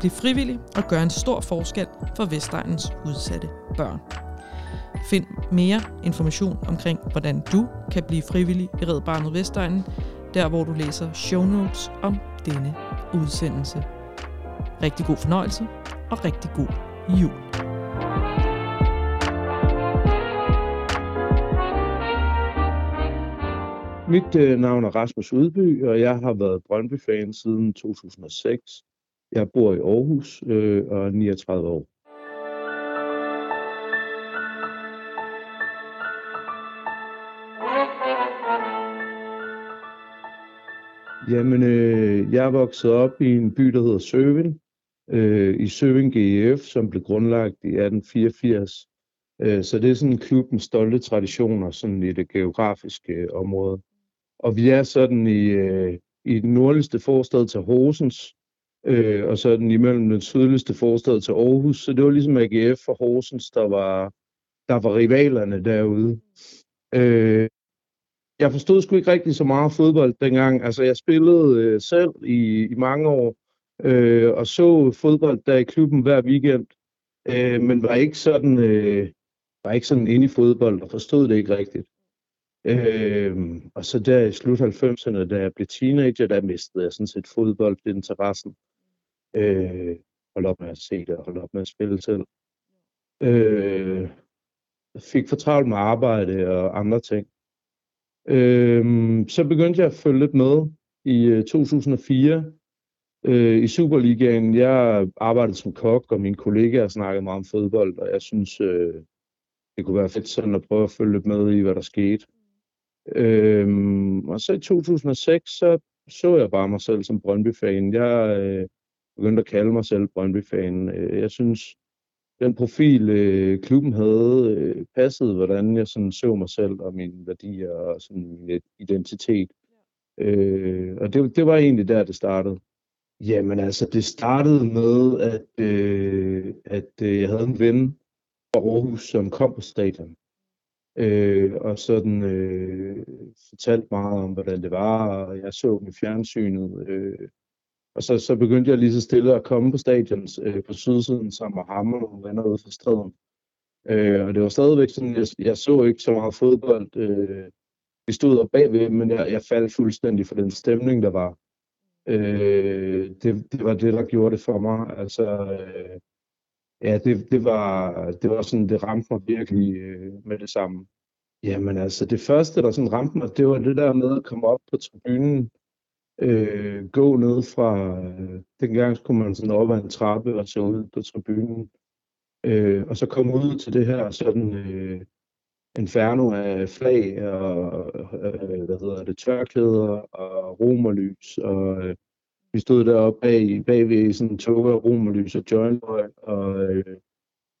Bliv frivillig og gør en stor forskel for Vestegnens udsatte børn. Find mere information omkring, hvordan du kan blive frivillig i Red Barnet Vestegnen, der hvor du læser show notes om denne udsendelse. Rigtig god fornøjelse og rigtig god jul. Mit øh, navn er Rasmus Udby, og jeg har været Brøndby-fan siden 2006. Jeg bor i Aarhus øh, og er 39 år. Jamen, øh, jeg er vokset op i en by, der hedder Søving, øh, i Søving GF, som blev grundlagt i 1884. Øh, så det er sådan en klub med stolte traditioner sådan i det geografiske øh, område. Og vi er sådan i, øh, i den nordligste forstad til Horsens, øh, og så den imellem den sydligste forstad til Aarhus. Så det var ligesom AGF og Horsens, der var, der var rivalerne derude. Øh, jeg forstod sgu ikke rigtig så meget fodbold dengang. Altså, jeg spillede øh, selv i, i mange år, øh, og så fodbold der i klubben hver weekend, øh, men var ikke sådan, øh, var ikke sådan inde i fodbold og forstod det ikke rigtigt. Øh, og så der i slut 90'erne, da jeg blev teenager, der mistede jeg sådan set fodboldinteressen. Øh, hold op med at se det, hold op med at spille selv. Øh, fik for travlt med arbejde og andre ting. Øh, så begyndte jeg at følge lidt med i øh, 2004 øh, i Superligaen. Jeg arbejdede som kok, og mine kollegaer snakkede meget om fodbold, og jeg synes, øh, det kunne være fedt sådan at prøve at følge lidt med i, hvad der skete. Øh, og så i 2006, så så jeg bare mig selv som Brøndby-fan. Jeg øh, begyndte at kalde mig selv Brøndby-fan. Øh, jeg synes, den profil, øh, klubben havde, øh, passede, hvordan jeg sådan så mig selv og mine værdier og sådan min identitet. Øh, og det, det var egentlig der, det startede. Jamen altså, det startede med, at, øh, at øh, jeg havde en ven fra Aarhus, som kom på stadion. Øh, og sådan øh, fortalte meget om, hvordan det var, og jeg så dem i fjernsynet. Øh, og så, så begyndte jeg lige så stille at komme på stadion øh, på sydsiden sammen med ham og nogle venner ude fra streden. Øh, og det var stadigvæk sådan, jeg, jeg så ikke så meget fodbold. Øh, vi stod der bagved, men jeg, jeg faldt fuldstændig for den stemning, der var. Øh, det, det var det, der gjorde det for mig. Altså, øh, ja, det, det, var, det var sådan, det ramte mig virkelig øh, med det samme. Jamen altså, det første, der sådan ramte mig, det var det der med at komme op på tribunen øh, gå ned fra, øh, dengang skulle man sådan op ad en trappe og så ud på tribunen, øh, og så komme ud til det her sådan øh, inferno af flag og, øh, øh hvad hedder det, tørklæder og romerlys, og øh, vi stod deroppe bag, bagved sådan en tog af romerlys og jointrøg, og, øh,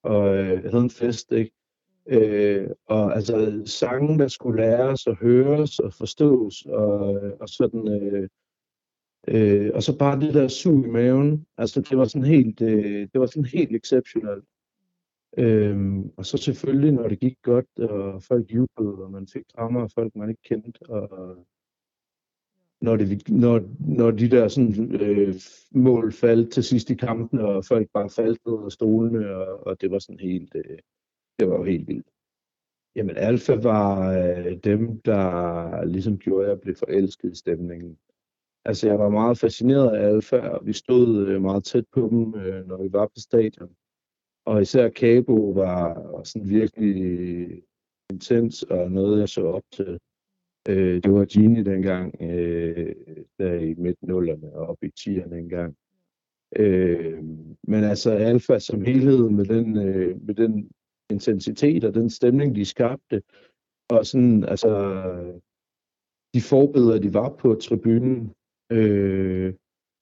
og øh, havde en fest, ikke? Øh, og altså sange, der skulle læres og høres og forstås, og, og sådan øh, Øh, og så bare det der sug i maven, altså det var sådan helt, øh, det var sådan helt exceptionelt. Øh, og så selvfølgelig, når det gik godt, og folk jublede, og man fik rammer af folk, man ikke kendte, og når, det, når, når de der sådan, øh, mål faldt til sidst i kampen, og folk bare faldt ned af stolene, og, og det var sådan helt, øh, det var jo helt vildt. Jamen Alfa var øh, dem, der ligesom gjorde, at jeg blev forelsket i stemningen. Altså, jeg var meget fascineret af adfærd. og vi stod øh, meget tæt på dem, øh, når vi var på stadion. Og især Cabo var, var sådan virkelig intens og noget, jeg så op til. Øh, det var Gini dengang, øh, der i midt-nullerne og op i 10'erne engang. Øh, men altså Alfa som helhed med den, øh, med den intensitet og den stemning, de skabte, og sådan, altså, de forbedre, de var på tribunen, Øh,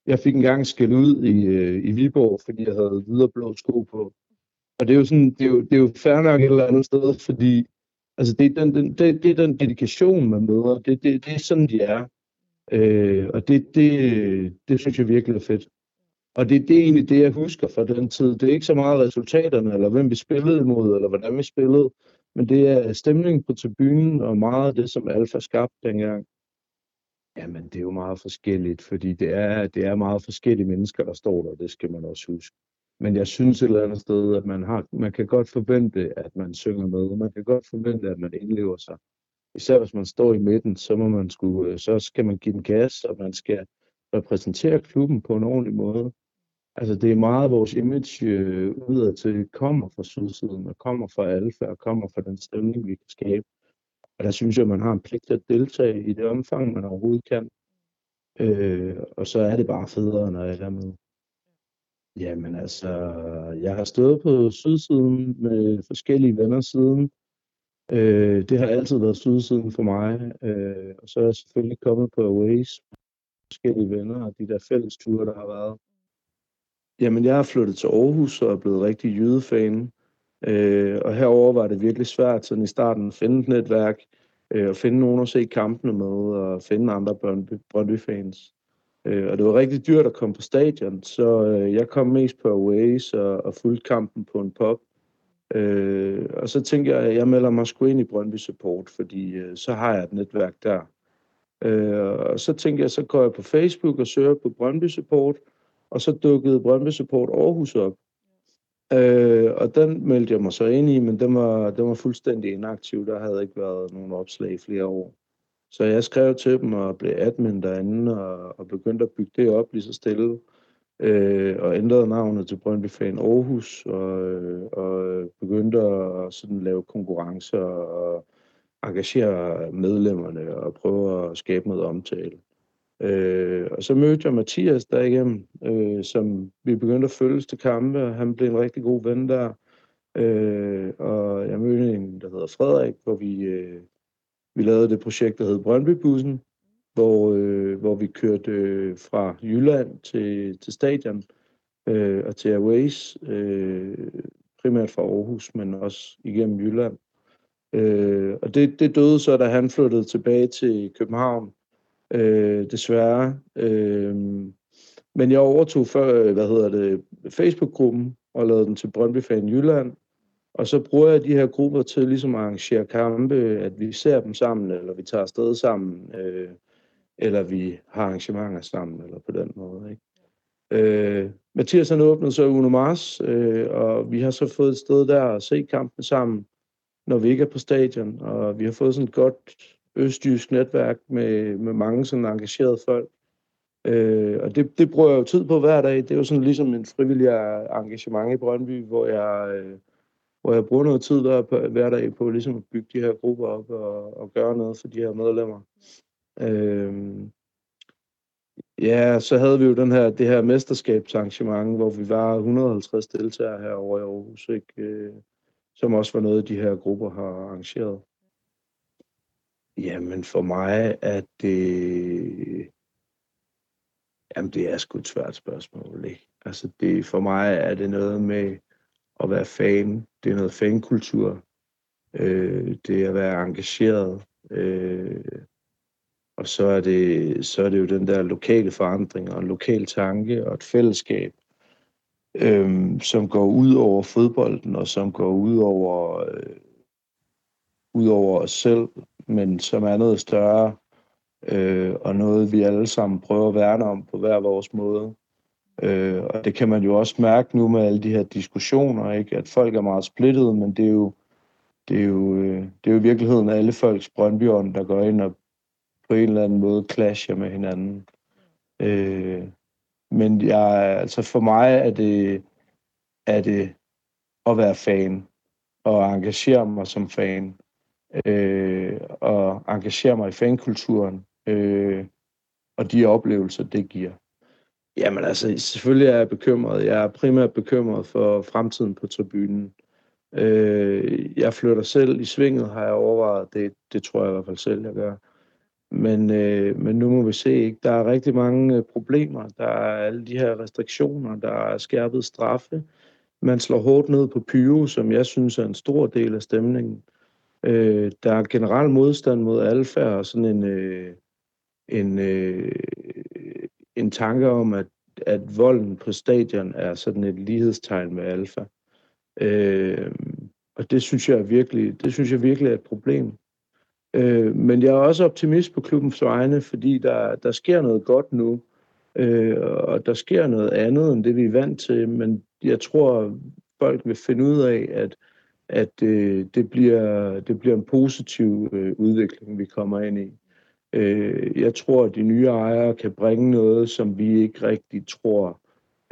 jeg fik engang skæld ud i, øh, i Viborg, fordi jeg havde videre blå sko på. Og det er jo sådan, det er jo, det er jo fair nok et eller andet sted, fordi altså det, er den, den, det, det er den dedikation, man møder. Det, det, det er sådan, de er. Øh, og det, det, det synes jeg virkelig er fedt. Og det, det er egentlig det, jeg husker fra den tid. Det er ikke så meget resultaterne, eller hvem vi spillede imod, eller hvordan vi spillede, men det er stemningen på tribunen, og meget af det, som Alfa skabte dengang. Jamen, det er jo meget forskelligt, fordi det er, det er meget forskellige mennesker, der står der, det skal man også huske. Men jeg synes et eller andet sted, at man, har, man kan godt forvente, at man synger med. Man kan godt forvente, at man indlever sig. Især hvis man står i midten, så, må man skulle, øh, så skal man give den gas, og man skal repræsentere klubben på en ordentlig måde. Altså det er meget vores image øh, udad til kommer fra sydsiden, og kommer fra alfa, og kommer fra den stemning, vi kan skabe. Og der synes jeg, man har en pligt til at deltage i det omfang, man overhovedet kan. Øh, og så er det bare federe, når jeg er med. Jamen altså, jeg har stået på sydsiden med forskellige venner siden. Øh, det har altid været sydsiden for mig. Øh, og så er jeg selvfølgelig kommet på Aways forskellige venner og de der fælles ture, der har været. Jamen, jeg er flyttet til Aarhus og er blevet rigtig jydefan. Øh, og herover var det virkelig svært sådan i starten at finde et netværk, øh, og finde nogen at se kampene med, og finde andre Brøndby-fans. Øh, og det var rigtig dyrt at komme på stadion, så øh, jeg kom mest på Aways og, og fulgte kampen på en pop. Øh, og så tænkte jeg, at jeg melder mig sgu ind i Brøndby Support, fordi øh, så har jeg et netværk der. Øh, og så tænkte jeg, så går jeg på Facebook og søger på Brøndby Support, og så dukkede Brøndby Support Aarhus op. Øh, og den meldte jeg mig så ind i, men den var, den var fuldstændig inaktiv. Der havde ikke været nogen opslag i flere år. Så jeg skrev til dem og blev admin derinde og, og begyndte at bygge det op lige så stille. Øh, og ændrede navnet til Brøndby Fan Aarhus og, og begyndte at sådan lave konkurrencer og engagere medlemmerne og prøve at skabe noget omtale. Øh, og så mødte jeg Mathias derigennem, øh, som vi begyndte at følges til kampe, og han blev en rigtig god ven der. Øh, og jeg mødte en, der hedder Frederik, hvor vi, øh, vi lavede det projekt, der hed Brøndbybussen, hvor, øh, hvor vi kørte øh, fra Jylland til, til stadion øh, og til Airways, øh, primært fra Aarhus, men også igennem Jylland. Øh, og det, det døde så, da han flyttede tilbage til København, øh, desværre. Øh, men jeg overtog før, øh, hvad hedder det, Facebook-gruppen og lavede den til Brøndby Fan Jylland. Og så bruger jeg de her grupper til ligesom at arrangere kampe, at vi ser dem sammen, eller vi tager afsted sammen, øh, eller vi har arrangementer sammen, eller på den måde. Ikke? Øh, Mathias han åbnede så Uno Mars, øh, og vi har så fået et sted der at se kampen sammen, når vi ikke er på stadion, og vi har fået sådan et godt østjysk netværk med, med mange sådan engagerede folk. Øh, og det, det bruger jeg jo tid på hver dag. Det er jo sådan ligesom en frivillig engagement i Brøndby, hvor jeg, øh, hvor jeg bruger noget tid hver, på, hver dag på ligesom at bygge de her grupper op og, og gøre noget for de her medlemmer. Øh, ja, så havde vi jo den her, det her mesterskabsarrangement, hvor vi var 150 deltagere herovre i Aarhus, ikke? Øh, som også var noget, de her grupper har arrangeret. Jamen for mig er det... Jamen det er sgu et svært spørgsmål, ikke? Altså det, for mig er det noget med at være fan. Det er noget fankultur. Øh, det er at være engageret. Øh, og så er, det, så er det jo den der lokale forandring og en lokal tanke og et fællesskab, øh, som går ud over fodbolden og som går ud over, øh, ud over os selv men som er noget større, øh, og noget vi alle sammen prøver at værne om på hver vores måde. Øh, og det kan man jo også mærke nu med alle de her diskussioner, ikke? at folk er meget splittet, men det er jo, det er jo, øh, det er jo i virkeligheden alle folks brøndbjørn, der går ind og på en eller anden måde clasher med hinanden. Øh, men jeg, altså for mig er det, er det at være fan og engagere mig som fan øh, Øh, og engagere mig i fankulturen øh, og de oplevelser, det giver. Jamen altså, selvfølgelig er jeg bekymret. Jeg er primært bekymret for fremtiden på tribunen. Øh, jeg flytter selv i svinget, har jeg overvejet. Det, det tror jeg i hvert fald selv, jeg gør. Men, øh, men nu må vi se, ikke? der er rigtig mange øh, problemer. Der er alle de her restriktioner, der er skærpet straffe. Man slår hårdt ned på pyro, som jeg synes er en stor del af stemningen. Øh, Øh, der er generel modstand mod alfa og sådan en, øh, en, øh, en tanke om, at, at volden på stadion er sådan et lighedstegn med alfa. Øh, og det synes jeg virkelig, det synes jeg virkelig er et problem. Øh, men jeg er også optimist på klubbens vegne, fordi der, der sker noget godt nu, øh, og der sker noget andet end det, vi er vant til. Men jeg tror, folk vil finde ud af, at, at øh, det, bliver, det bliver en positiv øh, udvikling, vi kommer ind i. Øh, jeg tror, at de nye ejere kan bringe noget, som vi ikke rigtig tror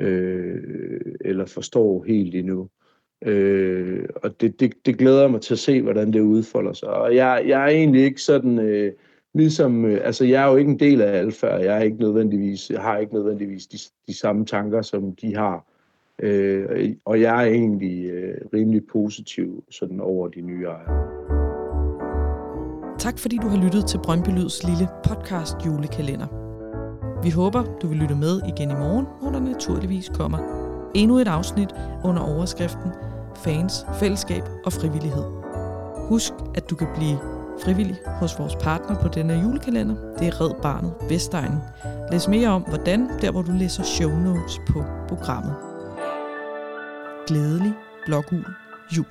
øh, eller forstår helt endnu. Øh, og det, det, det glæder mig til at se, hvordan det udfolder sig. Og jeg, jeg er egentlig ikke sådan, øh, ligesom, øh, altså jeg er jo ikke en del af alfa, jeg er ikke nødvendigvis, har ikke nødvendigvis de, de samme tanker, som de har. Øh, og jeg er egentlig øh, rimelig positiv sådan over de nye ejere. Tak fordi du har lyttet til Brøndby Lyds lille podcast julekalender. Vi håber, du vil lytte med igen i morgen, hvor der naturligvis kommer endnu et afsnit under overskriften Fans, Fællesskab og Frivillighed. Husk, at du kan blive frivillig hos vores partner på denne julekalender. Det er Red Barnet Vestegnen. Læs mere om, hvordan, der hvor du læser show notes på programmet. Glædelig blågul jul.